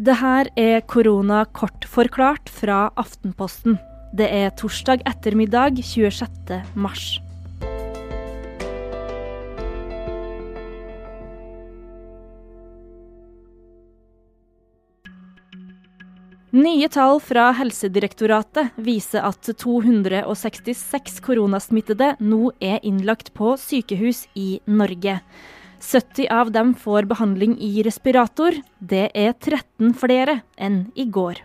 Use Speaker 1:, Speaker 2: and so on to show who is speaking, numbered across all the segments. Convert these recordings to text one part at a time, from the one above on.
Speaker 1: Det her er korona kort forklart fra Aftenposten. Det er torsdag ettermiddag 26. mars. Nye tall fra Helsedirektoratet viser at 266 koronasmittede nå er innlagt på sykehus i Norge. 70 av dem får behandling i respirator. Det er 13 flere enn i går.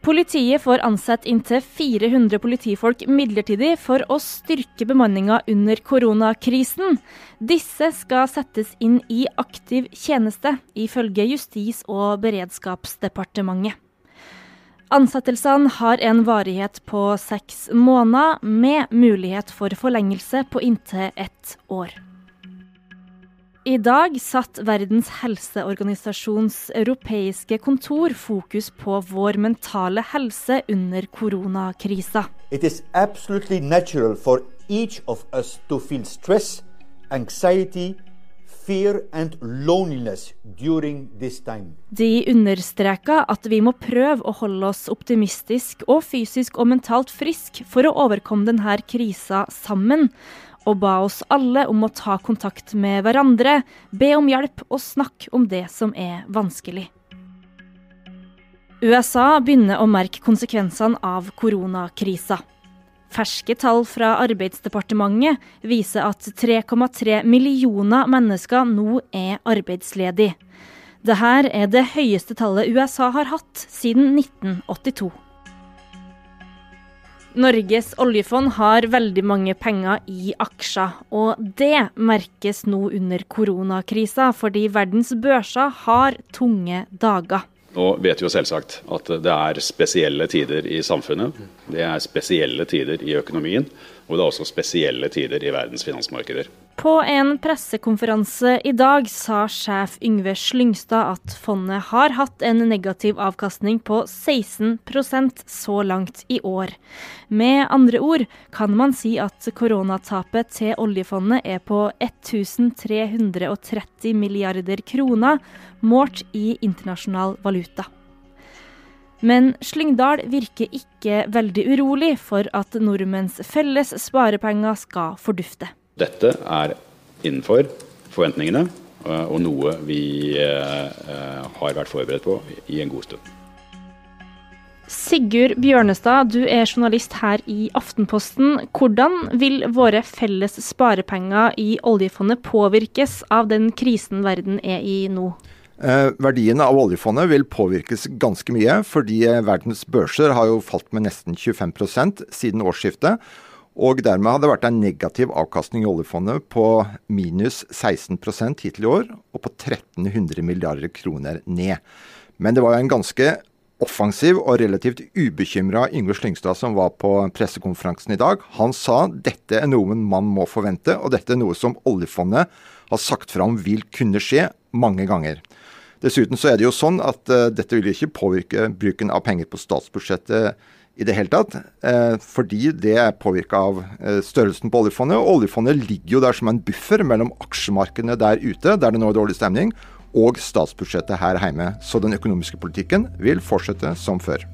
Speaker 1: Politiet får ansette inntil 400 politifolk midlertidig for å styrke bemanninga under koronakrisen. Disse skal settes inn i aktiv tjeneste, ifølge Justis- og beredskapsdepartementet. Ansettelsene har en varighet på seks måneder, med mulighet for forlengelse på inntil ett år. I dag satt Verdens helseorganisasjons europeiske kontor fokus på vår mentale helse under koronakrisa.
Speaker 2: It is absolutely natural for each of us to feel stress, anxiety, fear and loneliness during this time.
Speaker 1: De understreka at vi må prøve å holde oss optimistisk og fysisk og mentalt frisk for å overkomme denne krisa sammen og ba oss alle om å ta kontakt med hverandre, be om hjelp og snakke om det som er vanskelig. USA begynner å merke konsekvensene av koronakrisa. Ferske tall fra Arbeidsdepartementet viser at 3,3 millioner mennesker nå er arbeidsledige. Dette er det høyeste tallet USA har hatt siden 1982. Norges oljefond har veldig mange penger i aksjer, og det merkes nå under koronakrisa, fordi verdens børser har tunge dager.
Speaker 3: Nå vet vi jo selvsagt at det er spesielle tider i samfunnet. Det er spesielle tider i økonomien, og det er også spesielle tider i verdens finansmarkeder.
Speaker 1: På en pressekonferanse i dag sa sjef Yngve Slyngstad at fondet har hatt en negativ avkastning på 16% så langt i år. Med andre ord kan man si at koronatapet til oljefondet er på 1330 milliarder kroner, målt i internasjonal valuta. Men Slyngdal virker ikke veldig urolig for at nordmenns felles sparepenger skal fordufte.
Speaker 3: Dette er innenfor forventningene eh, og noe vi eh, eh, har vært forberedt på i en god stund.
Speaker 1: Sigurd Bjørnestad, du er journalist her i Aftenposten. Hvordan vil våre felles sparepenger i oljefondet påvirkes av den krisen verden er i nå?
Speaker 4: Eh, verdiene av oljefondet vil påvirkes ganske mye, fordi verdens børser har jo falt med nesten 25% siden årsskiftet. Og dermed har det vært en negativ avkastning i oljefondet på minus 16 hittil i år, og på 1300 milliarder kroner ned. Men det var jo en ganske offensiv og relativt ubekymra Yngve Slyngstad som var på pressekonferansen i dag. Han sa dette er noe man må forvente, og dette er noe som oljefondet har sagt fram vil kunne skje mange ganger. Dessuten så er det jo sånn at uh, dette vil ikke påvirke bruken av penger på statsbudsjettet i det hele tatt. Eh, fordi det er påvirka av eh, størrelsen på oljefondet. Og oljefondet ligger jo der som en buffer mellom aksjemarkedene der ute, der det nå er dårlig stemning, og statsbudsjettet her hjemme. Så den økonomiske politikken vil fortsette som før.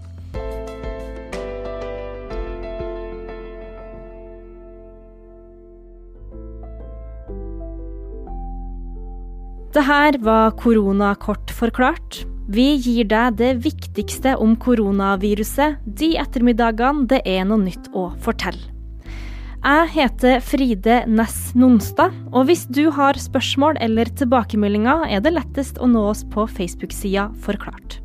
Speaker 1: Det her var korona kort forklart. Vi gir deg det viktigste om koronaviruset de ettermiddagene det er noe nytt å fortelle. Jeg heter Fride Næss Nonstad, og hvis du har spørsmål eller tilbakemeldinger, er det lettest å nå oss på Facebook-sida Forklart.